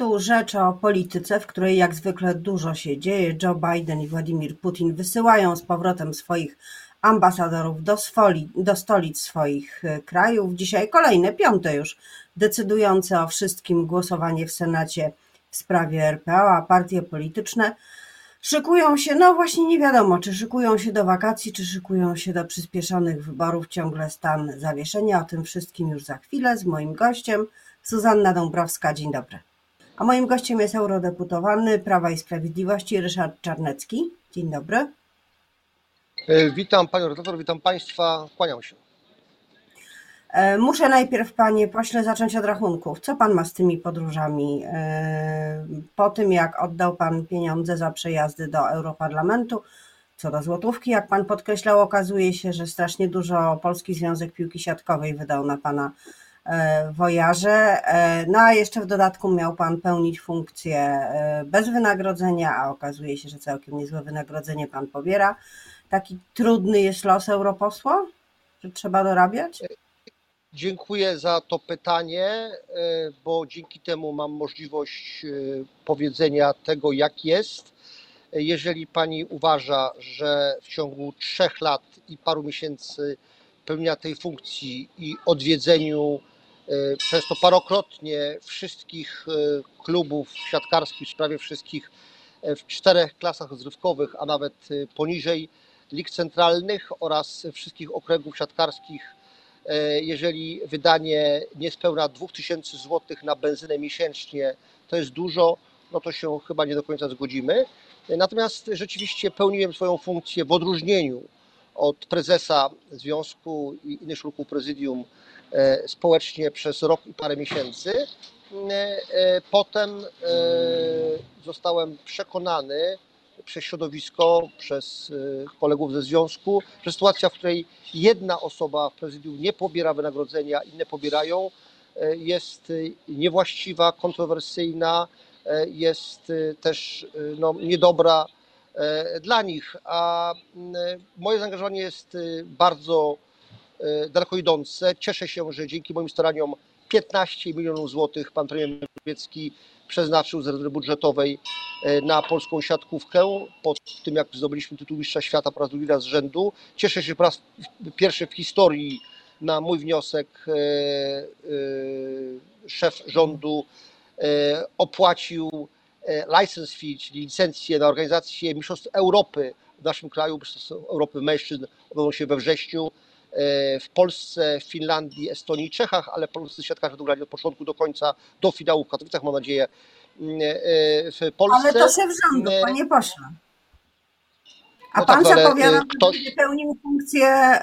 tu rzecz o polityce, w której jak zwykle dużo się dzieje. Joe Biden i Władimir Putin wysyłają z powrotem swoich ambasadorów do, swoli, do stolic swoich e, krajów. Dzisiaj kolejne, piąte już, decydujące o wszystkim głosowanie w Senacie w sprawie RPA, a partie polityczne szykują się, no właśnie nie wiadomo, czy szykują się do wakacji, czy szykują się do przyspieszonych wyborów, ciągle stan zawieszenia. O tym wszystkim już za chwilę z moim gościem, Zuzanna Dąbrowska. Dzień dobry. A moim gościem jest eurodeputowany Prawa i Sprawiedliwości Ryszard Czarnecki. Dzień dobry. E, witam panią redaktor, witam państwa, kłaniam się. E, muszę najpierw, panie pośle, zacząć od rachunków. Co pan ma z tymi podróżami? E, po tym, jak oddał pan pieniądze za przejazdy do Europarlamentu, co do złotówki, jak pan podkreślał, okazuje się, że strasznie dużo Polski Związek Piłki Siatkowej wydał na pana wojaże. No a jeszcze w dodatku miał pan pełnić funkcję bez wynagrodzenia, a okazuje się, że całkiem niezłe wynagrodzenie pan pobiera. Taki trudny jest los europosła, że trzeba dorabiać? Dziękuję za to pytanie, e, bo dzięki temu mam możliwość e, powiedzenia tego, jak jest. Jeżeli pani uważa, że w ciągu trzech lat i paru miesięcy pełnienia tej funkcji i odwiedzeniu e, przez to parokrotnie wszystkich klubów siatkarskich, w sprawie wszystkich w czterech klasach rozrywkowych, a nawet poniżej, lig centralnych oraz wszystkich okręgów siatkarskich, e, jeżeli wydanie niespełna 2000 zł na benzynę miesięcznie to jest dużo, no to się chyba nie do końca zgodzimy. Natomiast rzeczywiście pełniłem swoją funkcję w odróżnieniu od prezesa związku i innych członków prezydium e, społecznie przez rok i parę miesięcy. E, potem zostałem przekonany, przez środowisko, przez kolegów ze związku, że sytuacja, w której jedna osoba w prezydium nie pobiera wynagrodzenia, inne pobierają, jest niewłaściwa, kontrowersyjna, jest też no, niedobra dla nich. A moje zaangażowanie jest bardzo daleko idące. Cieszę się, że dzięki moim staraniom 15 milionów złotych pan premier Morawiecki przeznaczył z rezerwy budżetowej e, na polską siatkówkę po tym, jak zdobyliśmy tytuł mistrza świata po raz drugi raz z rzędu. Cieszę się, że po raz pierwszy w historii na mój wniosek e, e, szef rządu opłacił license fee, czyli licencję na organizację Mistrzostw Europy w naszym kraju, Mistrzostw Europy Mężczyzn odbędą się we wrześniu w Polsce, Finlandii, Estonii i Czechach, ale polscy siatkarze będą grali od początku do końca, do finału w Katowicach, mam nadzieję, e, w Polsce. Ale to się w rządu, e, panie pośle. A no pan tak, zapowiada, e, ktoś... że będzie pełnił funkcję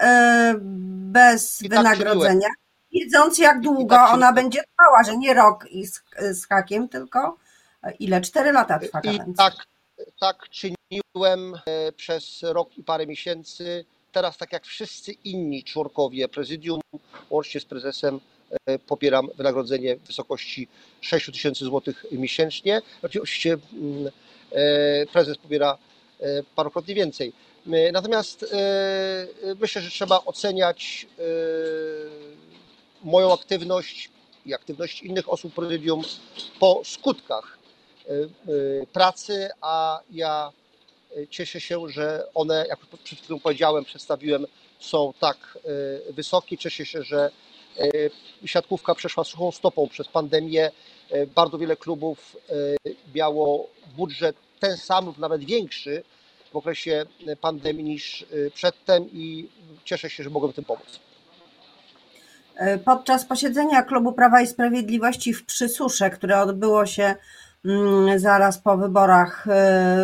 bez I tak wynagrodzenia, tak wiedząc jak długo tak ona będzie trwała, że nie rok i z, z hakiem, tylko ile? Cztery lata trwa I tak, tak czyniłem przez rok i parę miesięcy teraz, tak jak wszyscy inni członkowie prezydium, łącznie z prezesem, e, pobieram wynagrodzenie w wysokości 6 tysięcy złotych miesięcznie. Oczywiście mm, e, prezes pobiera e, parokrotnie więcej. Natomiast myślę, że trzeba oceniać moją aktywność i aktywność innych osób prezydium po skutkach pracy, a ja Cieszę się, że one, jak przed chwilą powiedziałem, przedstawiłem, są tak e, wysokie. Cieszę się, że e, siatkówka przeszła suchą stopą przez pandemię. E, bardzo wiele klubów miało budżet ten sam lub nawet większy w okresie pandemii niż przedtem i cieszę się, że mogłem tym pomóc. Podczas posiedzenia Klubu Prawa i Sprawiedliwości w Przysusze, które odbyło się zaraz po wyborach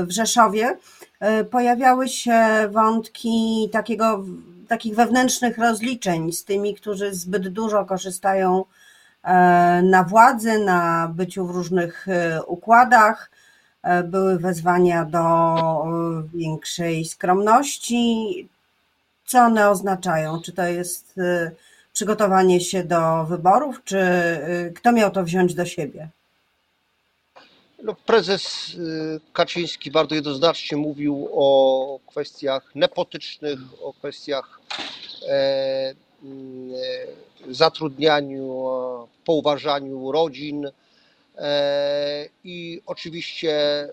w Rzeszowie, E, pojawiały się wątki takiego, takich wewnętrznych rozliczeń z tymi, którzy zbyt dużo korzystają e, na władzy, na byciu w różnych e, układach. Były wezwania do większej skromności. Co one oznaczają? Czy to jest przygotowanie się do wyborów, czy kto miał to wziąć do siebie? No, prezes y, Kaczyński bardzo jednoznacznie mówił o kwestiach nepotycznych, o kwestiach e, mm, e, zatrudnianiu, pouważaniu rodzin. I oczywiście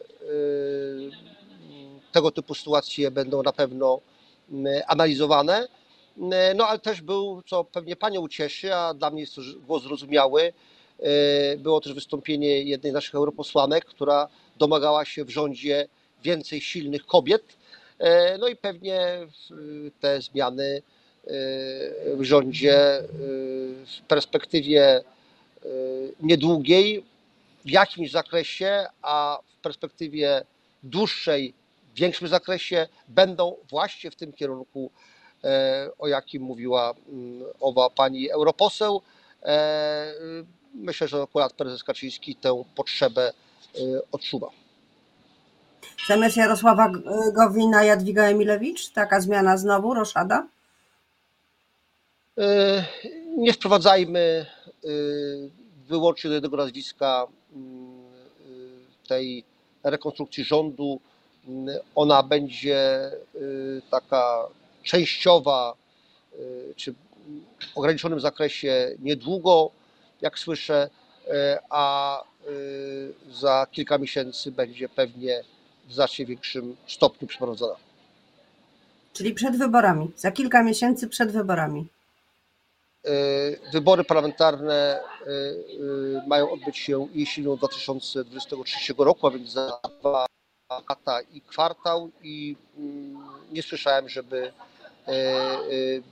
tego typu sytuacje będą na pewno analizowane. No ale też był, co pewnie Panią ucieszy, a dla mnie jest to głos zrozumiały, było też wystąpienie jednej z naszych europosłanek, która domagała się w rządzie więcej silnych kobiet. No i pewnie te zmiany w rządzie w perspektywie niedługiej w jakimś zakresie, a w perspektywie dłuższej, większym zakresie będą właśnie w tym kierunku, o jakim mówiła owa pani europoseł. Myślę, że akurat prezes Kaczyński tę potrzebę odczuwa. Zamiast Jarosława Gowina Jadwiga Emilewicz? Taka zmiana znowu, roszada? Nie wprowadzajmy wyłącznie do jednego nazwiska tej rekonstrukcji rządu. Ona będzie taka częściowa czy w ograniczonym zakresie niedługo, jak słyszę, a za kilka miesięcy będzie pewnie w znacznie większym stopniu przeprowadzona. Czyli przed wyborami, za kilka miesięcy przed wyborami. Wybory parlamentarne mają odbyć się jesienią 2023 roku, a więc za dwa lata i kwartał i nie słyszałem, żeby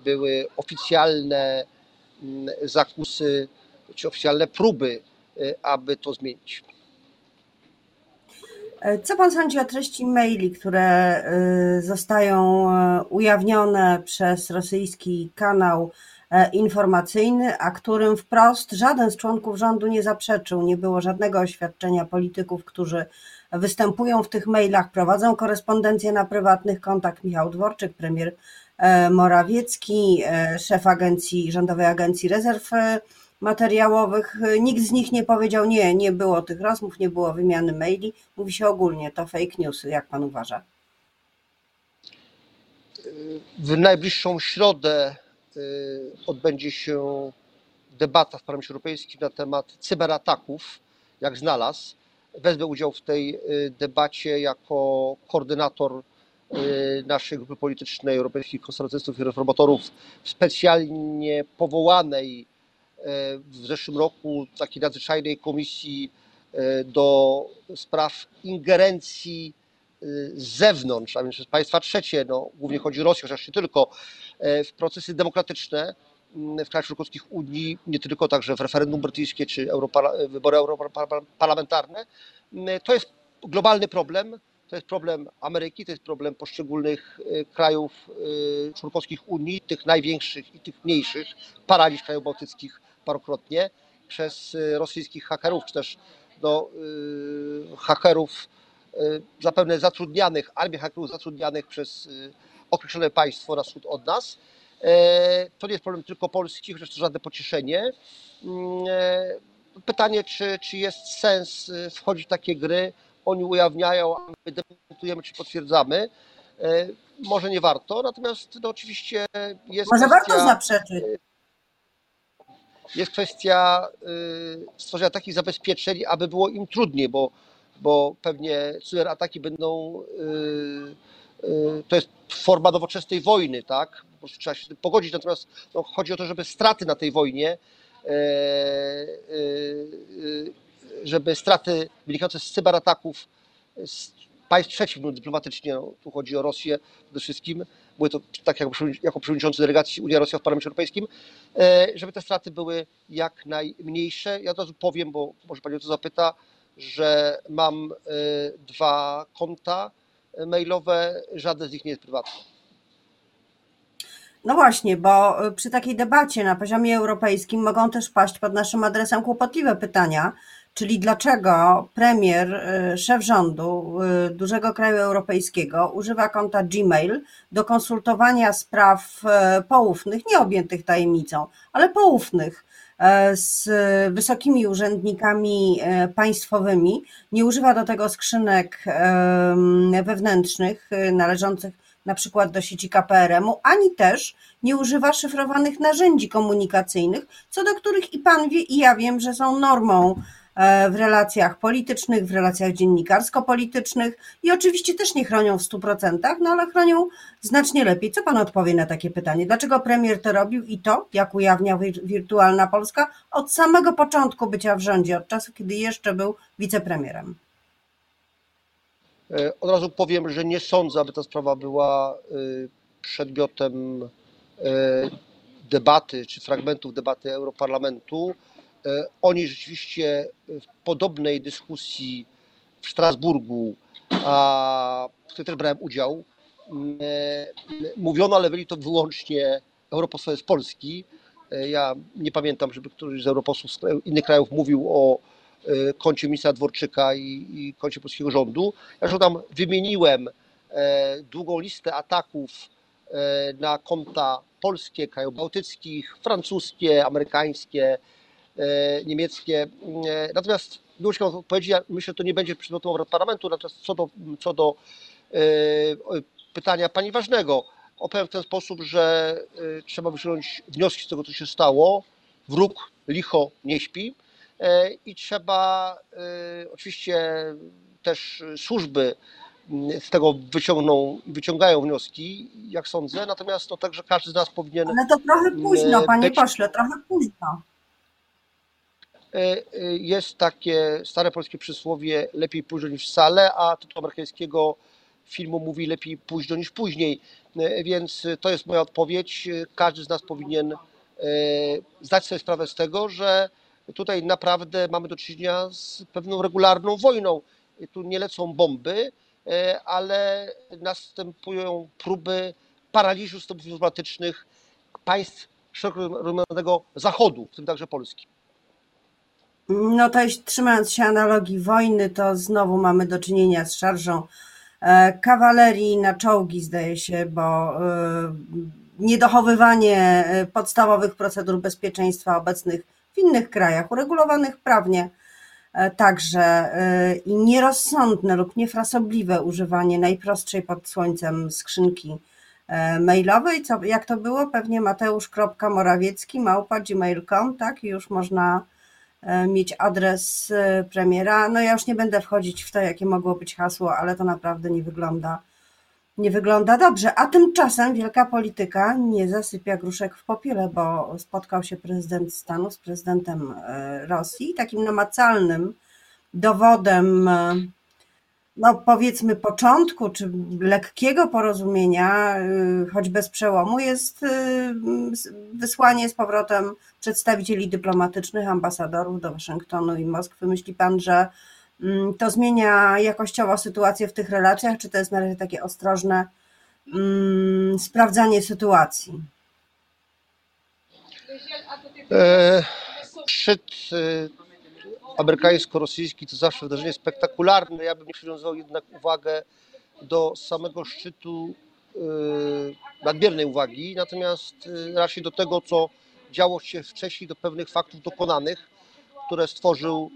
były oficjalne zakusy czy oficjalne próby, aby to zmienić. Co pan sądzi o treści maili, które zostają ujawnione przez rosyjski kanał informacyjny, a którym wprost żaden z członków rządu nie zaprzeczył, nie było żadnego oświadczenia polityków, którzy występują w tych mailach, prowadzą korespondencję na prywatnych kontach. Michał Dworczyk, premier Morawiecki, szef agencji, Rządowej Agencji Rezerw Materiałowych. Nikt z nich nie powiedział, nie, nie było tych rozmów, nie było wymiany maili. Mówi się ogólnie, to fake newsy. Jak pan uważa? W najbliższą środę odbędzie się debata w Parlamencie Europejskim na temat cyberataków, jak znalazł. Wezmę udział w tej debacie jako koordynator naszej grupy politycznej Europejskich Konserwatystów i Reformatorów specjalnie powołanej w zeszłym roku takiej nadzwyczajnej komisji do spraw ingerencji z zewnątrz, a więc przez państwa trzecie, no, głównie chodzi o Rosję, chociaż nie tylko, w procesy demokratyczne w krajach członkowskich Unii, nie tylko także w referendum brytyjskie czy wybory europarlamentarne. To jest globalny problem, to jest problem Ameryki, to jest problem poszczególnych krajów członkowskich Unii, tych największych i tych mniejszych, paraliż krajów bałtyckich parokrotnie przez rosyjskich hakerów, czy też do hakerów zapewne zatrudnianych, armię hakerów zatrudnianych przez określone państwo na wschód od nas. To nie jest problem tylko Polski, chociaż to żadne pocieszenie. Pytanie, czy, czy jest sens wchodzić w takie gry? Oni ujawniają, a my dementujemy czy potwierdzamy. Może nie warto, natomiast no, oczywiście jest Może kwestia, warto zaprzeczyć. Jest kwestia stworzenia takich zabezpieczeń, aby było im trudniej, bo, bo pewnie cyberataki będą to jest forma nowoczesnej wojny, tak? Po prostu trzeba się z tym pogodzić, natomiast no, chodzi o to, żeby straty na tej wojnie, żeby straty wynikające z cyberataków z państw trzecich, dyplomatycznie, no, tu chodzi o Rosję przede wszystkim, mówię to tak jako, jako przewodniczący delegacji Unia Rosja w Parlamencie Europejskim, żeby te straty były jak najmniejsze. Ja od razu powiem, bo może Pani o to zapyta, że mam dwa konta mailowe, żadne z nich nie jest prywatne. No właśnie, bo przy takiej debacie na poziomie europejskim mogą też paść pod naszym adresem kłopotliwe pytania, czyli dlaczego premier, szef rządu dużego kraju europejskiego używa konta Gmail do konsultowania spraw poufnych, nie objętych tajemnicą, ale poufnych z wysokimi urzędnikami państwowymi, nie używa do tego skrzynek wewnętrznych należących na przykład do sieci KPRM-u, ani też nie używa szyfrowanych narzędzi komunikacyjnych, co do których i pan wie, i ja wiem, że są normą e, w relacjach politycznych, w relacjach dziennikarsko-politycznych i oczywiście też nie chronią w 100%, no ale chronią znacznie lepiej. Co pan odpowie na takie pytanie? Dlaczego premier to robił i to, jak ujawnia wir- wirtualna Polska, od samego początku bycia w rządzie, od czasu, kiedy jeszcze był wicepremierem? E, Od razu powiem, że nie sądzę, aby ta sprawa była y, przedmiotem e, debaty czy fragmentów debaty Europarlamentu. E, Oni rzeczywiście w podobnej dyskusji w Strasburgu, a w której też brałem udział, m, e, mówiono, ale byli to wyłącznie europosłowie z Polski. E, Ja nie pamiętam, żeby któryś z europosłów z innych krajów mówił o koncie ministra Dworczyka i, i koncie polskiego rządu. Ja już tam wymieniłem długą listę ataków na konta polskie, krajów bałtyckich, francuskie, amerykańskie, niemieckie. E, Natomiast miłość odpowiedzi, ja myślę, że to nie będzie przedmiotem obrad parlamentu. Natomiast co do, co do e, pytania pani ważnego, opowiem w ten sposób, że e, trzeba wyciągnąć wnioski z tego, co się stało. Wróg licho nie śpi E, i trzeba e, oczywiście też służby m, z tego wyciągną, wyciągają wnioski, jak sądzę, natomiast to także każdy z nas powinien Ale to trochę późno, e, panie być- pośle, trochę późno. E, e, Jest takie stare polskie przysłowie lepiej późno niż wcale, a tytuł amerykańskiego filmu mówi lepiej późno niż później. E, Więc to jest moja odpowiedź. Każdy z nas powinien zdać sobie sprawę z tego, że tutaj naprawdę mamy do czynienia z pewną regularną wojną. Tu nie lecą bomby, ale następują próby paraliżu stosunków dyplomatycznych państw szeroko rozumianego Zachodu, w tym także Polski. No to jeśli trzymając się analogii wojny, to znowu mamy do czynienia z szarżą e, kawalerii na czołgi, zdaje się, bo e, niedochowywanie e, podstawowych procedur bezpieczeństwa obecnych w innych krajach, uregulowanych prawnie także i nierozsądne lub niefrasobliwe używanie najprostszej pod słońcem skrzynki mailowej, co, jak to było? Pewnie mateusz.morawiecki małpa gmail.com, tak? I już można mieć adres e, premiera. No ja już nie będę wchodzić w to, jakie mogło być hasło, ale to naprawdę nie wygląda, nie wygląda dobrze. A tymczasem wielka polityka nie zasypia gruszek w popiele, bo spotkał się prezydent Stanów z prezydentem e, Rosji. Takim namacalnym dowodem, e, no powiedzmy początku, czy lekkiego porozumienia, e, choć bez przełomu, jest s- wysłanie z powrotem przedstawicieli dyplomatycznych, ambasadorów do Waszyngtonu i Moskwy. Myśli Pan, że mm, to zmienia jakościowo sytuację w tych relacjach, czy to jest na razie takie ostrożne mm, sprawdzanie sytuacji? E, Szczyt e, amerykańsko-rosyjski to zawsze wydarzenie spektakularne. Ja bym przywiązał jednak uwagę do samego szczytu e, nadmiernej uwagi, natomiast e, raczej do tego, co działo się wcześniej, do pewnych faktów dokonanych, które stworzył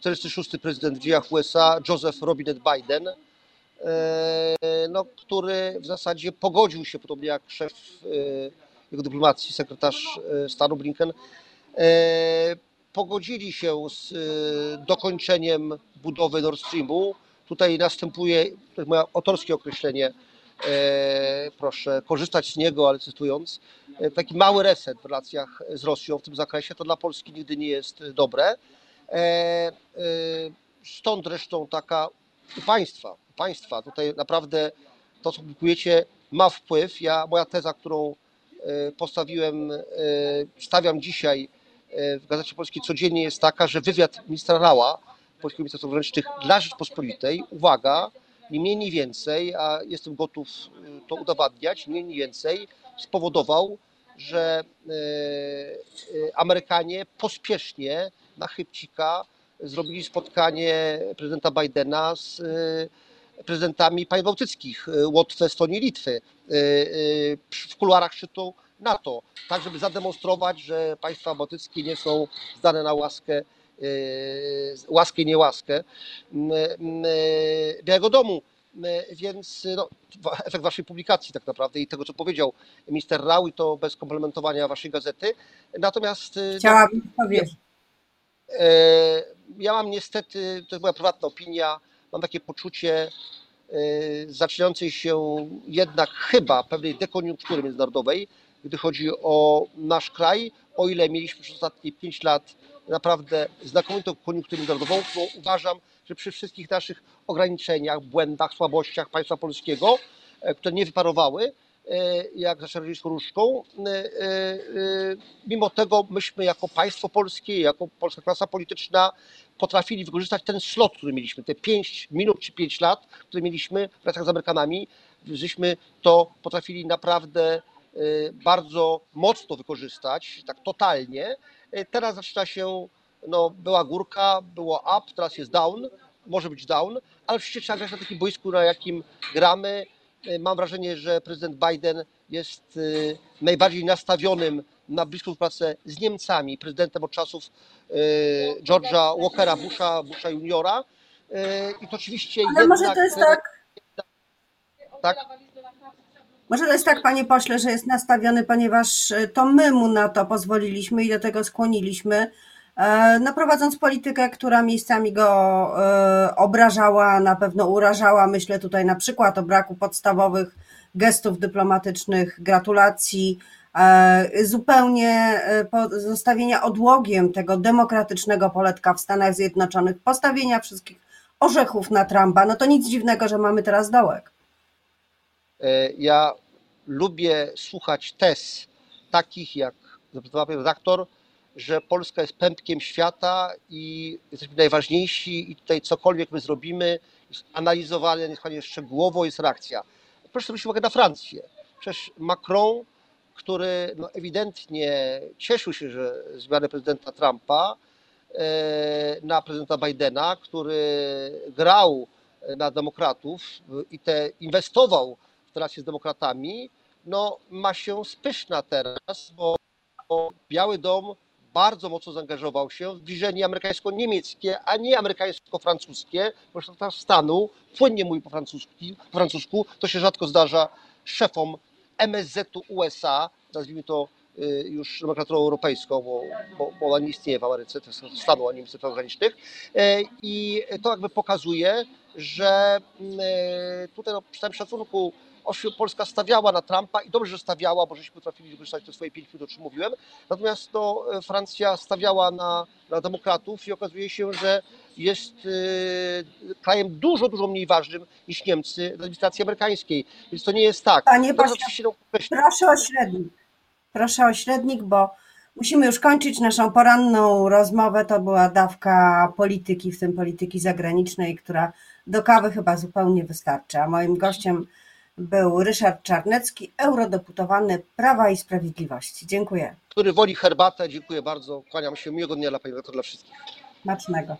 46. prezydent w dziejach USA Joseph Robinette Biden, e, no, który w zasadzie pogodził się, podobnie jak szef jego dyplomacji, sekretarz stanu Blinken, pogodzili się z e, dokończeniem budowy Nord Streamu. Tutaj następuje, to jest moje autorskie określenie, e, proszę korzystać z niego, ale cytując, e, taki mały reset w relacjach z Rosją w tym zakresie, to dla Polski nigdy nie jest dobre. E, Stąd zresztą taka u państwa, u państwa tutaj naprawdę to, co publikujecie, ma wpływ. Ja, moja teza, którą postawiłem, stawiam dzisiaj w Gazecie Polskiej codziennie jest taka, że wywiad ministra Rała, polskiego ministra spraw zagranicznych dla Rzeczpospolitej, uwaga, nie mniej, nie więcej, a jestem gotów e, to udowadniać, nie mniej, nie więcej, spowodował, że e, e, Amerykanie pospiesznie na chybcika zrobili spotkanie prezydenta Bidena z e, prezydentami państw bałtyckich, e, Łotwy, Estonii, Litwy. E, e, w kuluarach szczytu NATO, tak żeby zademonstrować, że państwa bałtyckie nie są zdane na łaskę, e, łaskę i niełaskę m, e, Białego Domu. Więc no, efekt waszej publikacji tak naprawdę i tego, co powiedział minister Rau i to bez komplementowania waszej gazety. Natomiast no, Chciałabym powiedzieć. E, Ja mam niestety, to jest moja prywatna opinia, mam takie poczucie zaczynającej się jednak chyba pewnej dekoniunktury międzynarodowej, gdy chodzi o nasz kraj, o ile mieliśmy przez ostatnie 5 lat naprawdę znakomitą koniunkturę międzynarodową, to uważam, że przy wszystkich naszych ograniczeniach, błędach, słabościach państwa polskiego, e, które nie wyparowały, e, jak za czarnodziejską różdżką. e, Mimo tego myśmy jako państwo polskie, jako polska klasa polityczna potrafili wykorzystać ten slot, który mieliśmy, te 5 minut czy 5 lat, które mieliśmy w relacjach z Amerykanami, żeśmy to potrafili naprawdę bardzo mocno wykorzystać, tak totalnie. E, Teraz zaczyna się, no była górka, było up, teraz jest down, może być down, ale oczywiście trzeba grać na takim boisku, na jakim gramy. E, Mam wrażenie, że prezydent Biden jest najbardziej nastawionym na bliską współpracę z Niemcami, prezydentem od czasów George'a Walkera Busha, Busha juniora. I to oczywiście Ale jednak, może to jest tak, tak, może to jest tak, panie pośle, że jest nastawiony, ponieważ e, to my mu na to pozwoliliśmy i do tego skłoniliśmy, e, no prowadząc politykę, która miejscami go e, obrażała, na pewno urażała. Myślę tutaj na przykład o braku podstawowych gestów dyplomatycznych, gratulacji, zupełnie pozostawienia odłogiem tego demokratycznego poletka w Stanach Zjednoczonych, postawienia wszystkich orzechów na Trumpa. No to nic dziwnego, że mamy teraz dołek. E, Ja lubię słuchać tez takich, jak zaprezentowała redaktor, że Polska jest pępkiem świata i jesteśmy najważniejsi i tutaj cokolwiek my zrobimy, jest analizowane niesłychanie szczegółowo, jest reakcja. Proszę zwrócić uwagę na Francję. Przecież Macron, który no ewidentnie cieszył się, że zmiany prezydenta Trumpa e, na prezydenta Bidena, który grał na demokratów i te inwestował relacje z demokratami, no ma się spyszna teraz, bo, bo Biały Dom bardzo mocno zaangażował się w zbliżenie amerykańsko-niemieckie, a nie amerykańsko-francuskie, bo szef stanu płynnie mówi po po francusku, to się rzadko zdarza szefom MSZ-u USA, nazwijmy to y, już nomenklaturą europejską, bo, bo, bo ona nie istnieje w Ameryce, to jest stanu, a nie Ministerstwa Zagranicznych. E, I to jakby pokazuje, że mm, e, tutaj no, przy całym szacunku Polska stawiała na Trumpa i dobrze, że stawiała, bo żeśmy potrafili wykorzystać te swoje pięć minut, o czym mówiłem. Natomiast no, Francja stawiała na, na demokratów i okazuje się, że jest e, krajem dużo, dużo mniej ważnym niż Niemcy w administracji amerykańskiej. Więc to nie jest tak. Panie pośle. Proszę o średnik. Proszę o średnik, bo musimy już kończyć naszą poranną rozmowę. To była dawka polityki, w tym polityki zagranicznej, która do kawy chyba zupełnie wystarczy. A moim gościem był Ryszard Czarnecki, eurodeputowany Prawa i Sprawiedliwości. Dziękuję. który woli herbatę. Dziękuję bardzo. Kłaniam się. Miłego dnia dla Pani redaktor, dla wszystkich. Smacznego.